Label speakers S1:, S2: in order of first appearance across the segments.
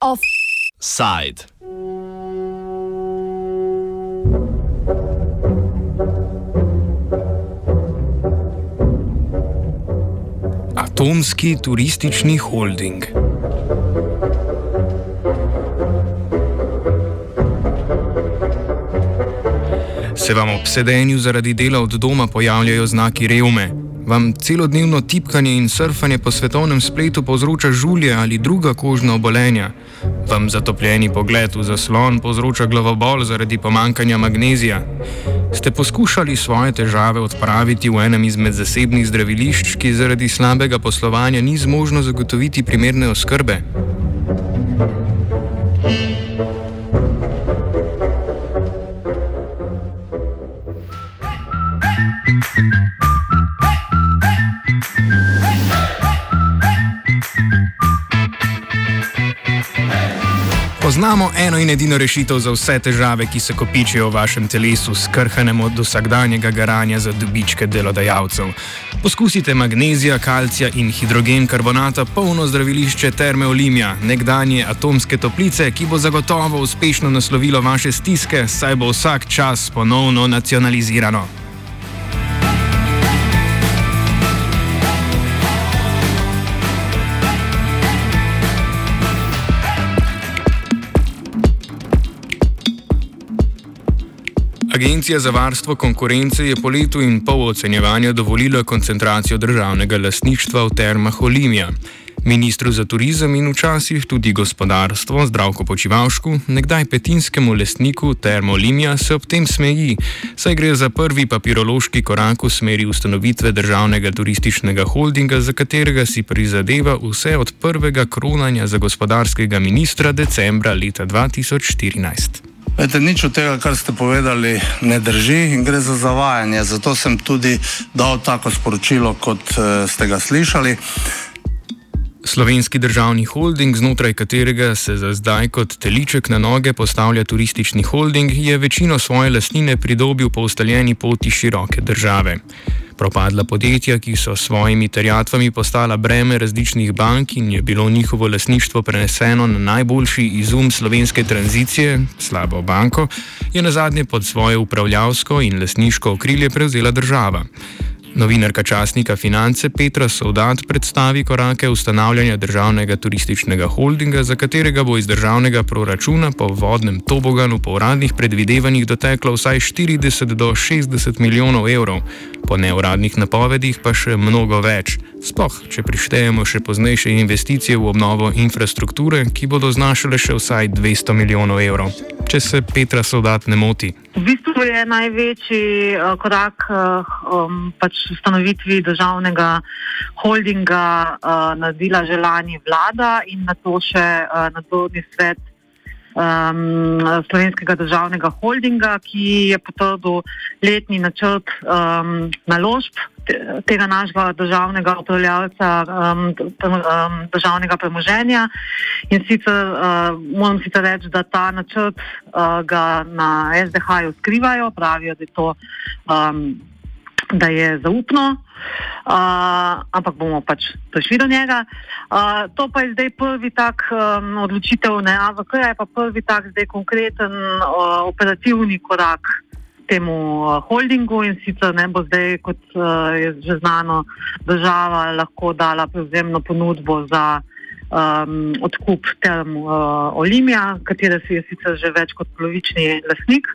S1: Offside. Atomski turistični holding. Se vam ob sedenju zaradi dela od doma pojavljajo znaki revme? Vam celodnevno tipkanje in surfanje po svetovnem spletu povzroča žulje ali druga kožna obolenja? Vam zatopljeni pogled v zaslon povzroča glavobol zaradi pomankanja magnezija? Ste poskušali svoje težave odpraviti v enem izmed zasebnih zdravilišč, ki zaradi slabega poslovanja ni zmožno zagotoviti primerne oskrbe? Poznamo eno in edino rešitev za vse težave, ki se kopičijo v vašem telesu, skrhanem od vsakdanjega garanja za dobičke delodajalcev. Poskusite magnezija, kalcija in hidrogen karbonata polno zdravilišče Terme Olimija, nekdanje atomske toplice, ki bo zagotovo uspešno naslovilo vaše stiske, saj bo vsak čas ponovno nacionalizirano. Agencija za varstvo konkurence je po letu in pol ocenjevanja dovolila koncentracijo državnega lasništva v termah Olimija. Ministru za turizem in včasih tudi gospodarstvo Zdravko Počivalšku, nekdaj petinskemu lesniku Termo Olimija, se ob tem smeji, saj gre za prvi papirološki korak v smeri ustanovitve državnega turističnega holdinga, za katerega si prizadeva vse od prvega kronanja za gospodarskega ministra decembra leta 2014.
S2: Vete, nič od tega, kar ste povedali, ne drži in gre za zavajanje. Zato sem tudi dal tako sporočilo, kot uh, ste ga slišali.
S1: Slovenski državni holding, znotraj katerega se za zdaj kot teliček na noge postavlja turistični holding, je večino svoje lastnine pridobil po ustaljeni poti široke države. Propadla podjetja, ki so s svojimi terjatvami postala breme različnih bank in je bilo njihovo lasništvo preneseno na najboljši izum slovenske tranzicije, slabo banko, je na zadnje pod svoje upravljavsko in lasniško okrilje prevzela država. Novinarka časnika Finance Petra Soldat predstavi korake ustanavljanja državnega turističnega holdinga, za katerega bo iz državnega proračuna po vodnem toboganu po uradnih predvidevanjih doteklo vsaj 40 do 60 milijonov evrov, po neuradnih napovedih pa še mnogo več. Sploh, če prištejemo še poznejše investicije v obnovo infrastrukture, ki bodo znašale še vsaj 200 milijonov evrov če se Petra Sodat ne moti.
S3: V bistvu je največji uh, korak uh, um, pač ustanovitvi državnega holdinga uh, naredila že lani vlada in na to še uh, nadzorni svet um, slovenskega državnega holdinga, ki je potrdil letni načrt um, naložb tega našega državnega upravljalca um, um, državnega premoženja. In sicer uh, moram sicer reči, da ta načrt uh, ga na SDH-ju skrivajo, pravijo, da je to. Um, Da je zaupno, uh, ampak bomo pač prišli do njega. Uh, to pa je zdaj prvi tak um, odločitev, ne AVK, je pa prvi tak zdaj konkreten uh, operativni korak temu uh, holdingu in sicer ne bo zdaj, kot uh, je že znano, država lahko dala prevzemno ponudbo za um, odkup term uh, Olimija, katere si je sicer že več kot polovični lasnik.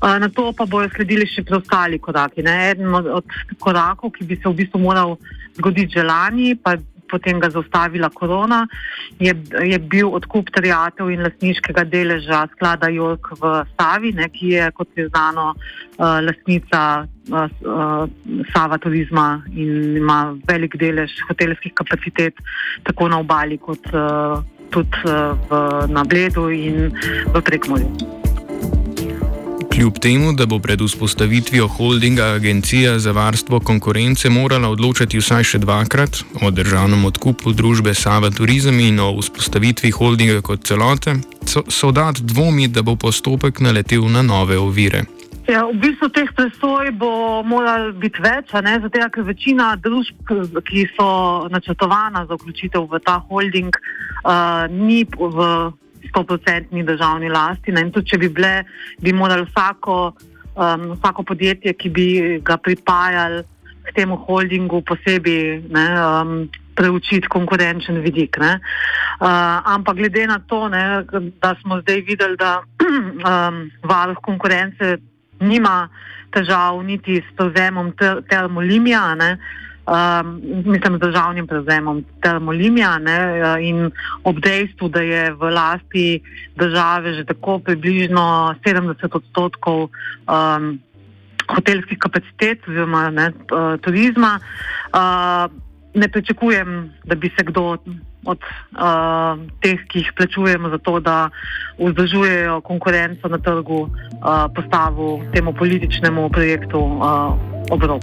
S3: Uh, na to pa bojo sledili še preostali koraki. Ne? Eden od, korakov, ki bi se v bistvu moral zgoditi že lani, pa potem ga zaustavila korona, je, je bil odkup terjatev in lasniškega deleža sklada Jork v Savi, ne, ki je, kot je znano, uh, lasnica uh, uh, Sava turizma in ima velik delež hotelskih kapacitet tako na obali kot uh, tudi uh, na Bledu in v Prekmorju.
S1: Kljub temu, da bo pred vzpostavitvijo holdinga Agencija za varstvo konkurence morala odločati vsaj še dvakrat o državnem odkupu družbe Sava Turizem in o vzpostavitvi holdinga kot celote, so dat dvomi, da bo postopek naletel na nove ovire.
S3: Ja, v bistvu teh presoj bo moralo biti več, zato ker večina družb, ki so načrtovana za vključitev v ta holding, uh, ni v 100-odstotni državni lasti. Ne? In tudi, če bi bile, bi moralo vsako, um, vsako podjetje, ki bi ga pripajali k temu holdingu, posebej ne, um, preučiti konkurenčen vidik. Uh, ampak glede na to, ne, da smo zdaj videli, da um, varuh konkurence nima težav niti s prevzemom termolimija, ne, um, mislim, z državnim prevzemom termolimija ne, in ob dejstvu, da je v lasti države že tako približno 70 odstotkov um, hotelskih kapacitet oziroma ne, turizma. Uh, ne pričakujem, da bi se kdo od uh, teh, ki jih plačujemo za to, da vzdržujejo konkurenco na trgu, uh, postavil temu političnemu projektu uh, obrob.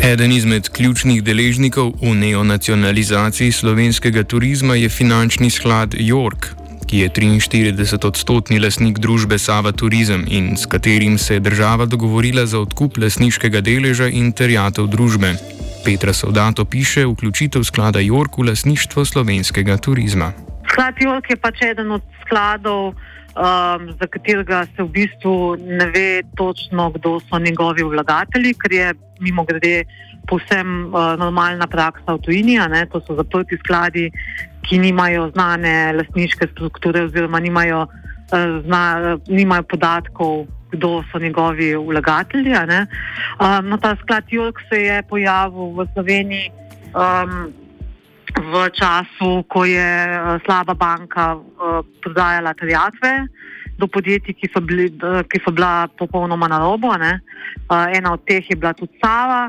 S1: Eden izmed ključnih deležnikov v neonacionalizaciji slovenskega turizma je finančni sklad York, ki je 43-odstotni lasnik družbe Sava Turizem in s katerim se je država dogovorila za odkup lasniškega deleža in terjatev družbe. Petra Sodato piše vključitev sklada Jork v lasništvo slovenskega turizma.
S3: Sklad Jork je pač eden od skladov, um, za katerega se v bistvu ne ve točno, kdo so njegovi vlagatelji, ker je mimo grede povsem uh, normalna praksa v tujini. To so zaprti skladi, ki nimajo znane lasniške strukture oziroma nimajo, uh, zna, nimajo podatkov kdo so njegovi vlagatelji. Um, no, ta sklad Jurk se je pojavil v Sloveniji um, v času, ko je uh, slaba banka uh, prodajala terjatve do podjetij, ki so, bili, uh, ki so bila popolnoma na robu. Uh, ena od teh je bila tudi Sava.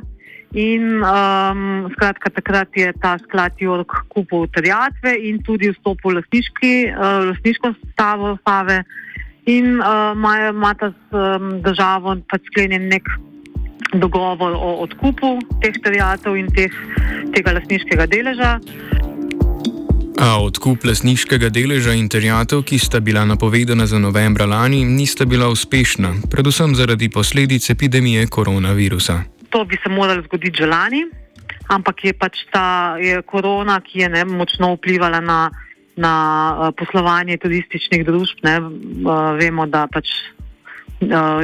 S3: In um, skratka, takrat je ta sklad Jurk kupil terjatve in tudi vstopil v uh, lasniško stavo Save in uh, imata s um, državo pač sklenjen nek dogovor o odkupu teh terjatev in teh, tega lasniškega deleža.
S1: A odkup lasniškega deleža in terjatev, ki sta bila napovedana za novembra lani, nista bila uspešna, predvsem zaradi posledic epidemije koronavirusa.
S3: To bi se moralo zgoditi že lani, ampak je pač ta je korona, ki je ne, močno vplivala na na uh, poslovanje turističnih družb. Ne, uh, vemo, da pač uh,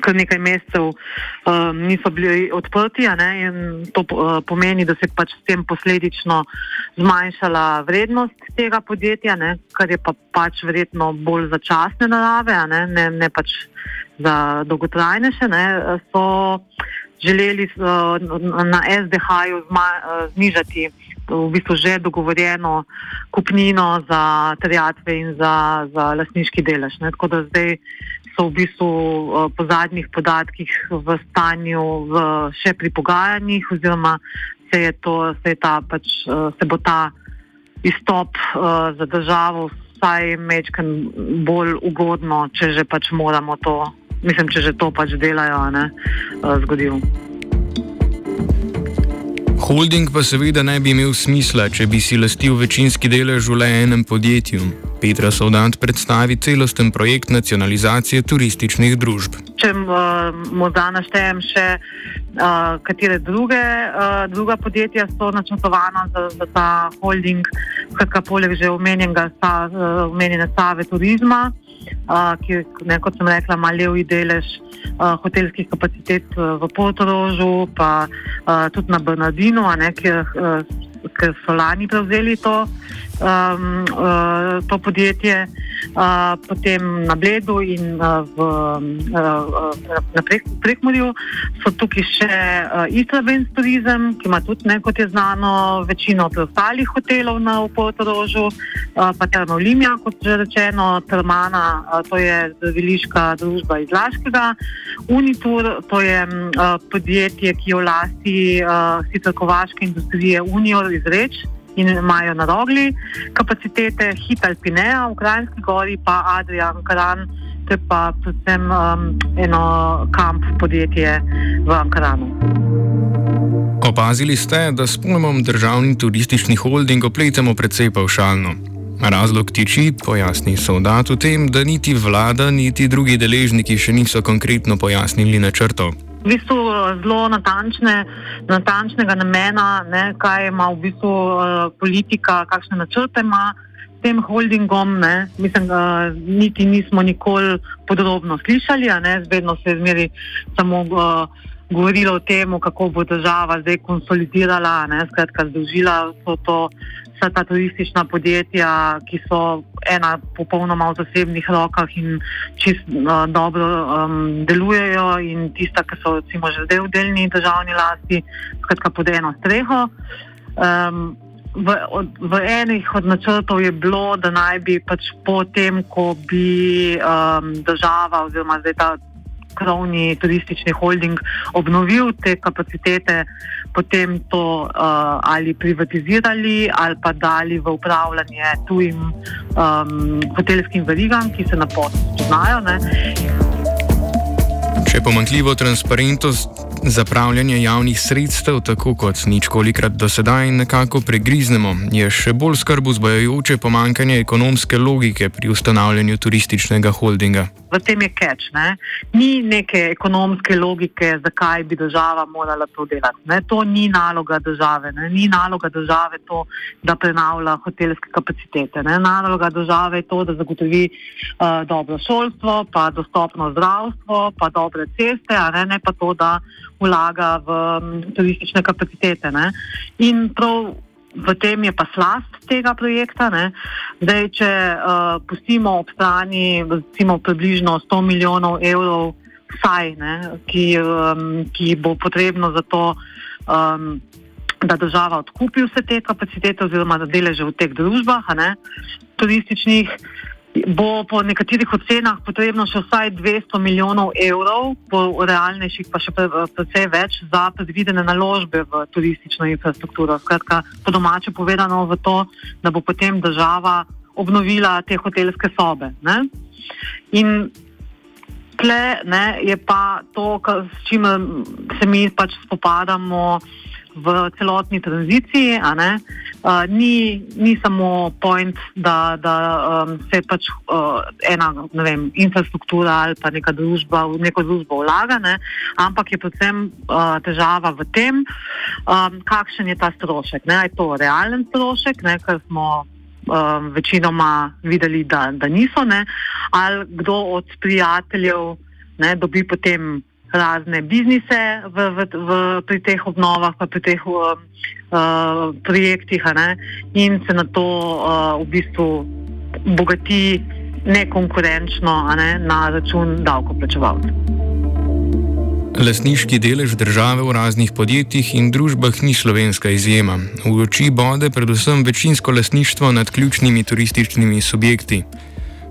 S3: kar nekaj mesecev uh, niso bili odprti in to uh, pomeni, da se je pač s tem posledično zmanjšala vrednost tega podjetja, ne, kar je pa pač verjetno bolj začasne narave, ne, ne, ne pač za dolgotrajnejše. Ne, so želeli uh, na SDH-ju uh, znižati v bistvu že dogovorjeno kupnino za terjatve in za, za lasniški delež. Ne? Tako da zdaj so v bistvu uh, po zadnjih podatkih v stanju v, še pri pogajanjih, oziroma se, je to, se, je ta, pač, uh, se bo ta izstop uh, za državo vsaj mečken bolj ugodno, če že pač moramo to, mislim, če že to pač delajo, ne, uh, zgodilo.
S1: Holding pa seveda ne bi imel smisla, če bi si lastil večinski delež v le enem podjetju. Petra Sodant predstavi celosten projekt nacionalizacije turističnih družb.
S3: Če uh, morda naštejem še, uh, katere druge, uh, druga podjetja so načrtovana za, za ta holding, skratka, poleg že omenjenega uh, omenjene stave turizma, uh, ki, ne, kot sem rekla, ima levi delež uh, hotelskih kapacitet uh, v Portorožu, pa uh, tudi na Bernardinu, ker, uh, ker so lani prevzeli to, um, uh, to podjetje potem na Bledu in v, na Prekmurju. So tukaj še Istrabenz turizem, ki ima tudi, ne, kot je znano, večino preostalih hotelov na Portorožu, pa Termolimija, kot že rečeno, Termana, to je zdraviliška družba iz Laškega, Unitur, to je podjetje, ki je v lasti sicer kovaške industrije Unior iz Reč in imajo na rogli kapacitete, hit Alpineja v Krajinski gori, pa Adrian Kran, to je pa predvsem um, eno kamp podjetje v Ankaranu.
S1: Opazili ste, da s pojmom državni turistični holding opletemo precej pavšalno. Razlog tiči, pojasni soldat, v tem, da niti vlada, niti drugi deležniki še niso konkretno pojasnili načrtov.
S3: V bistvu eh, zelo natančne, natančnega namena, ne, kaj ima v bistvu uh, politika, kakšne načrte ima s tem holdingom. Ne, mislim, uh, niti nismo nikoli podrobno slišali, vedno se je zmeri samo. Uh, govorilo o tem, kako bo država zdaj konsolidirala, ne, skratka, združila so to. Vsa ta turistična podjetja, ki so ena popolnoma v zasebnih rokah in čist uh, dobro um, delujejo, in tista, ki so recimo že zdaj v delni državni lasti, skratka pod eno streho. Um, v, od, v enih od načrtov je bilo, da naj bi pač potem, ko bi um, država oziroma zdaj ta krovni turistični holding obnovil te kapacitete, potem to uh, ali privatizirali ali pa dali v upravljanje tujim um, hotelskim verigam, ki se na pot poznajo.
S1: Če pomankljivo transparentnost zapravljanje javnih sredstev, tako kot ničkolikrat do sedaj, nekako pregriznemo, je še bolj skrb vzbojajoče pomankanje ekonomske logike pri ustanavljanju turističnega holdinga.
S3: V tem je catch. Ne? Ni neke ekonomske logike, zakaj bi država morala to delati. Ne? To ni naloga države. Ne? Ni naloga države to, da prenavlja hotelske kapacitete. Ne? Naloga države je to, da zagotovi uh, dobro šolstvo, pa dostopno zdravstvo, pa dobre ceste, ne? ne pa to, da vlaga v um, turistične kapacitete. Ne? In prav v tem je pa slast tega projekta. Zdaj, če uh, pustimo ob strani recimo, približno 100 milijonov evrov, vsaj, ne, ki, um, ki bo potrebno za to. Um, Da država odkupi vse te kapacitete, oziroma deleže v teh družbah, ne, turističnih, bo po nekaterih ocenah potrebno še vsaj 200 milijonov evrov, po realnejših pa še precej več za predvidene naložbe v turistično infrastrukturo. Skratka, po domače povedano v to, da bo potem država obnovila te hotelske sobe. Ne? In tle ne, je pa to, s čimer se mi pač spopadamo v celotni tranziciji. Uh, ni, ni samo point, da, da um, se pač uh, ena vem, infrastruktura ali pa neka družba v neko družbo vlaga, ne? ampak je predvsem uh, težava v tem, um, kakšen je ta strošek. Ne? Je to realen strošek, ne? ker smo um, večinoma videli, da, da niso, ne? ali kdo od prijateljev ne, dobi potem razne biznise v, v, v, pri teh obnovah, pa pri teh uh, uh, projektih, in se na to uh, v bistvu bogati nekonkurenčno ne, na račun davkoplačevalcev.
S1: Lasniški delež države v raznih podjetjih in družbah ni slovenska izjema. V oči bode predvsem večinsko lasništvo nad ključnimi turističnimi subjekti.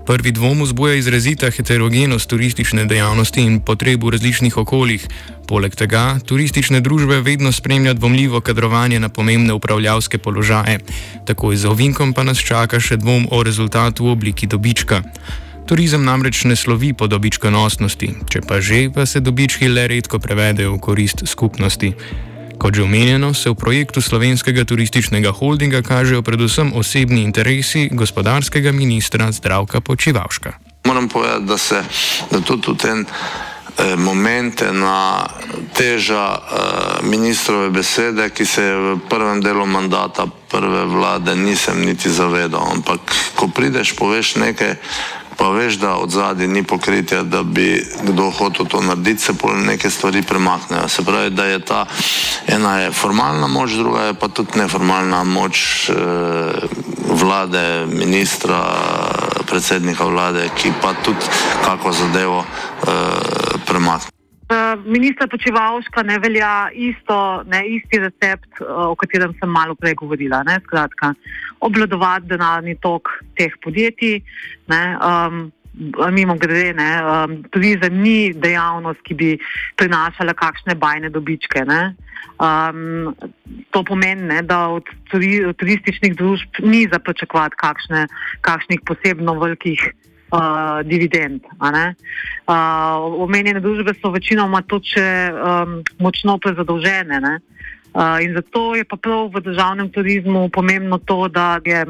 S1: Prvi dvom vzbuja izrazita heterogenost turistične dejavnosti in potreb v različnih okoljih. Poleg tega, turistične družbe vedno spremlja dvomljivo kadrovanje na pomembne upravljavske položaje. Takoj za ovinkom pa nas čaka še dvom o rezultatu v obliki dobička. Turizem namreč ne slovi po dobičkonosnosti, če pa že, pa se dobički le redko prevedejo v korist skupnosti. Kot že omenjeno, se v projektu slovenskega turističnega holdinga kažejo predvsem osebni interesi gospodarskega ministra Zdravka Počivalška.
S4: Moram povedati, da se da tudi v tem eh, momente na teža eh, ministrove besede, ki se je v prvem delu mandata prve vlade nisem niti zavedal. Ampak, ko prideš, poveš nekaj, pa veš, da od zadaj ni pokritja, da bi kdo hotel to narediti, se pol neke stvari premaknejo. Se pravi, da je ta ena je formalna moč, druga je pa tudi neformalna moč eh, vlade, ministra, predsednika vlade, ki pa tudi kako zadevo eh, premakne.
S3: Uh, ministra Počevalška ne velja isto, ne, isti recept, uh, o katerem sem malo prej govorila. Ne, skratka, obvladovati denarni tok teh podjetij. Ne, um, mimo grede, ne, um, turizem ni dejavnost, ki bi prinašala kakšne bajne dobičke. Um, to pomeni, ne, da od turističnih družb ni za pričakovati kakšnih posebno velikih uh, dividend. Uh, omenjene družbe so večinoma tudi um, močno prezadolžene. Uh, in zato je pa prav v državnem turizmu pomembno to, da je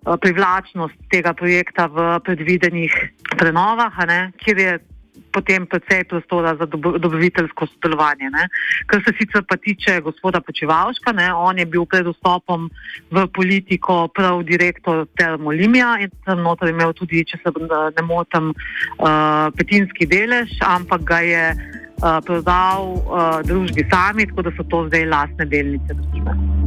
S3: privlačnost tega projekta v predvidenih prenovah, kjer je potem precej prostora za dobroviteljsko sodelovanje. Ne. Kar se sicer pa tiče gospoda Počevalška, ne, on je bil pred vstopom v politiko prav direktor Termolimija in tam noter imel tudi, če se ne motim, uh, petinski delež, ampak ga je uh, prodal uh, družbi sami, tako da so to zdaj lastne delnice družbe.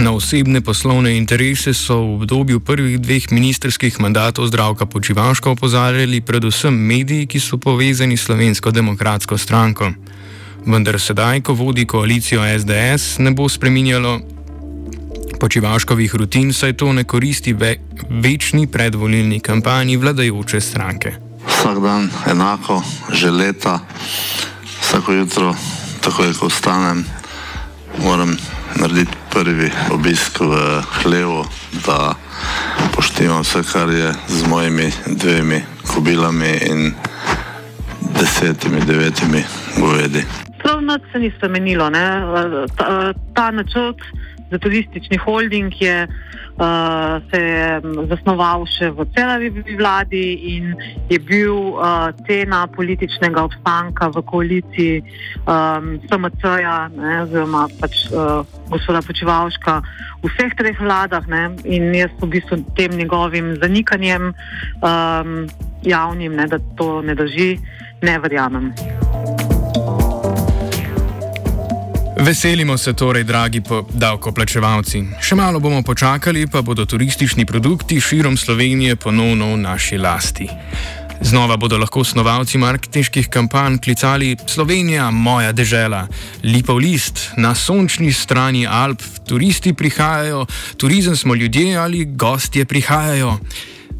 S1: Na osebne poslovne interese so v obdobju prvih dveh ministerskih mandatov zdravka počivaška opozarjali predvsem mediji, ki so povezani s slovensko demokratsko stranko. Vendar sedaj, ko vodi koalicijo SDS, ne bo spreminjalo počivaškovih rutin, saj to ne koristi ve večni predvolilni kampanji vladajoče stranke.
S4: Vsak dan enako, že leta, vsako jutro, tako je, ko vstanem, moram narediti prvi obisk v hlevu, da poštimam vse, kar je z mojimi dvemi kobilami in desetimi, devetimi govedi.
S3: Prav noč se ni spremenilo. Ta, ta načrt za turistični holding je uh, se je zasnoval še v celavi vladi in je bil uh, cena političnega obstanka v koaliciji um, SMC-ja, oziroma pač, uh, gospoda Počevalška v vseh treh vladah. Ne, in jaz v bistvu tem njegovim zanikanjem um, javnim, ne, da to ne drži, ne verjamem.
S1: Veselimo se torej, dragi davkoplačevalci. Še malo bomo počakali, pa bodo turistični produkti širom Slovenije ponovno v naši lasti. Znova bodo lahko snovalci marketinških kampanj klicali Slovenija, moja dežela, lipov list, na sončni strani Alp, turisti prihajajo, turizem smo ljudje ali gostje prihajajo.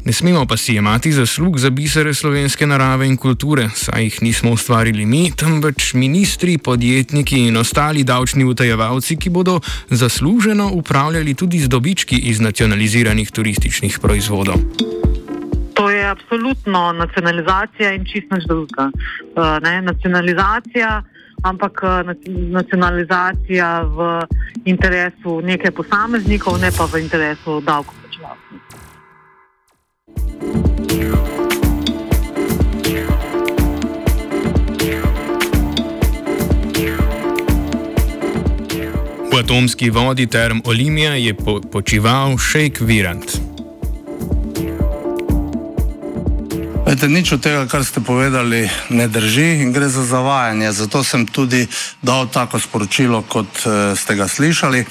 S1: Ne smemo pa si imati zaslug za bisere slovenske narave in kulture, saj jih nismo ustvarili mi, temveč ministri, podjetniki in ostali davčni utajevalci, ki bodo zasluženo upravljali tudi z dobički iz nacionaliziranih turističnih proizvodov.
S3: To je absolutno nacionalizacija in čisto nič drugega. Uh, nacionalizacija, ampak uh, nacionalizacija v interesu nekaj posameznikov, ne pa v interesu davkoplačevalcev.
S1: V atomski vodi term Olimija je po počival Šejk Virant.
S2: Vete, nič od tega, kar ste povedali, ne drži in gre za zavajanje. Zato sem tudi dal tako sporočilo, kot uh, ste ga slišali.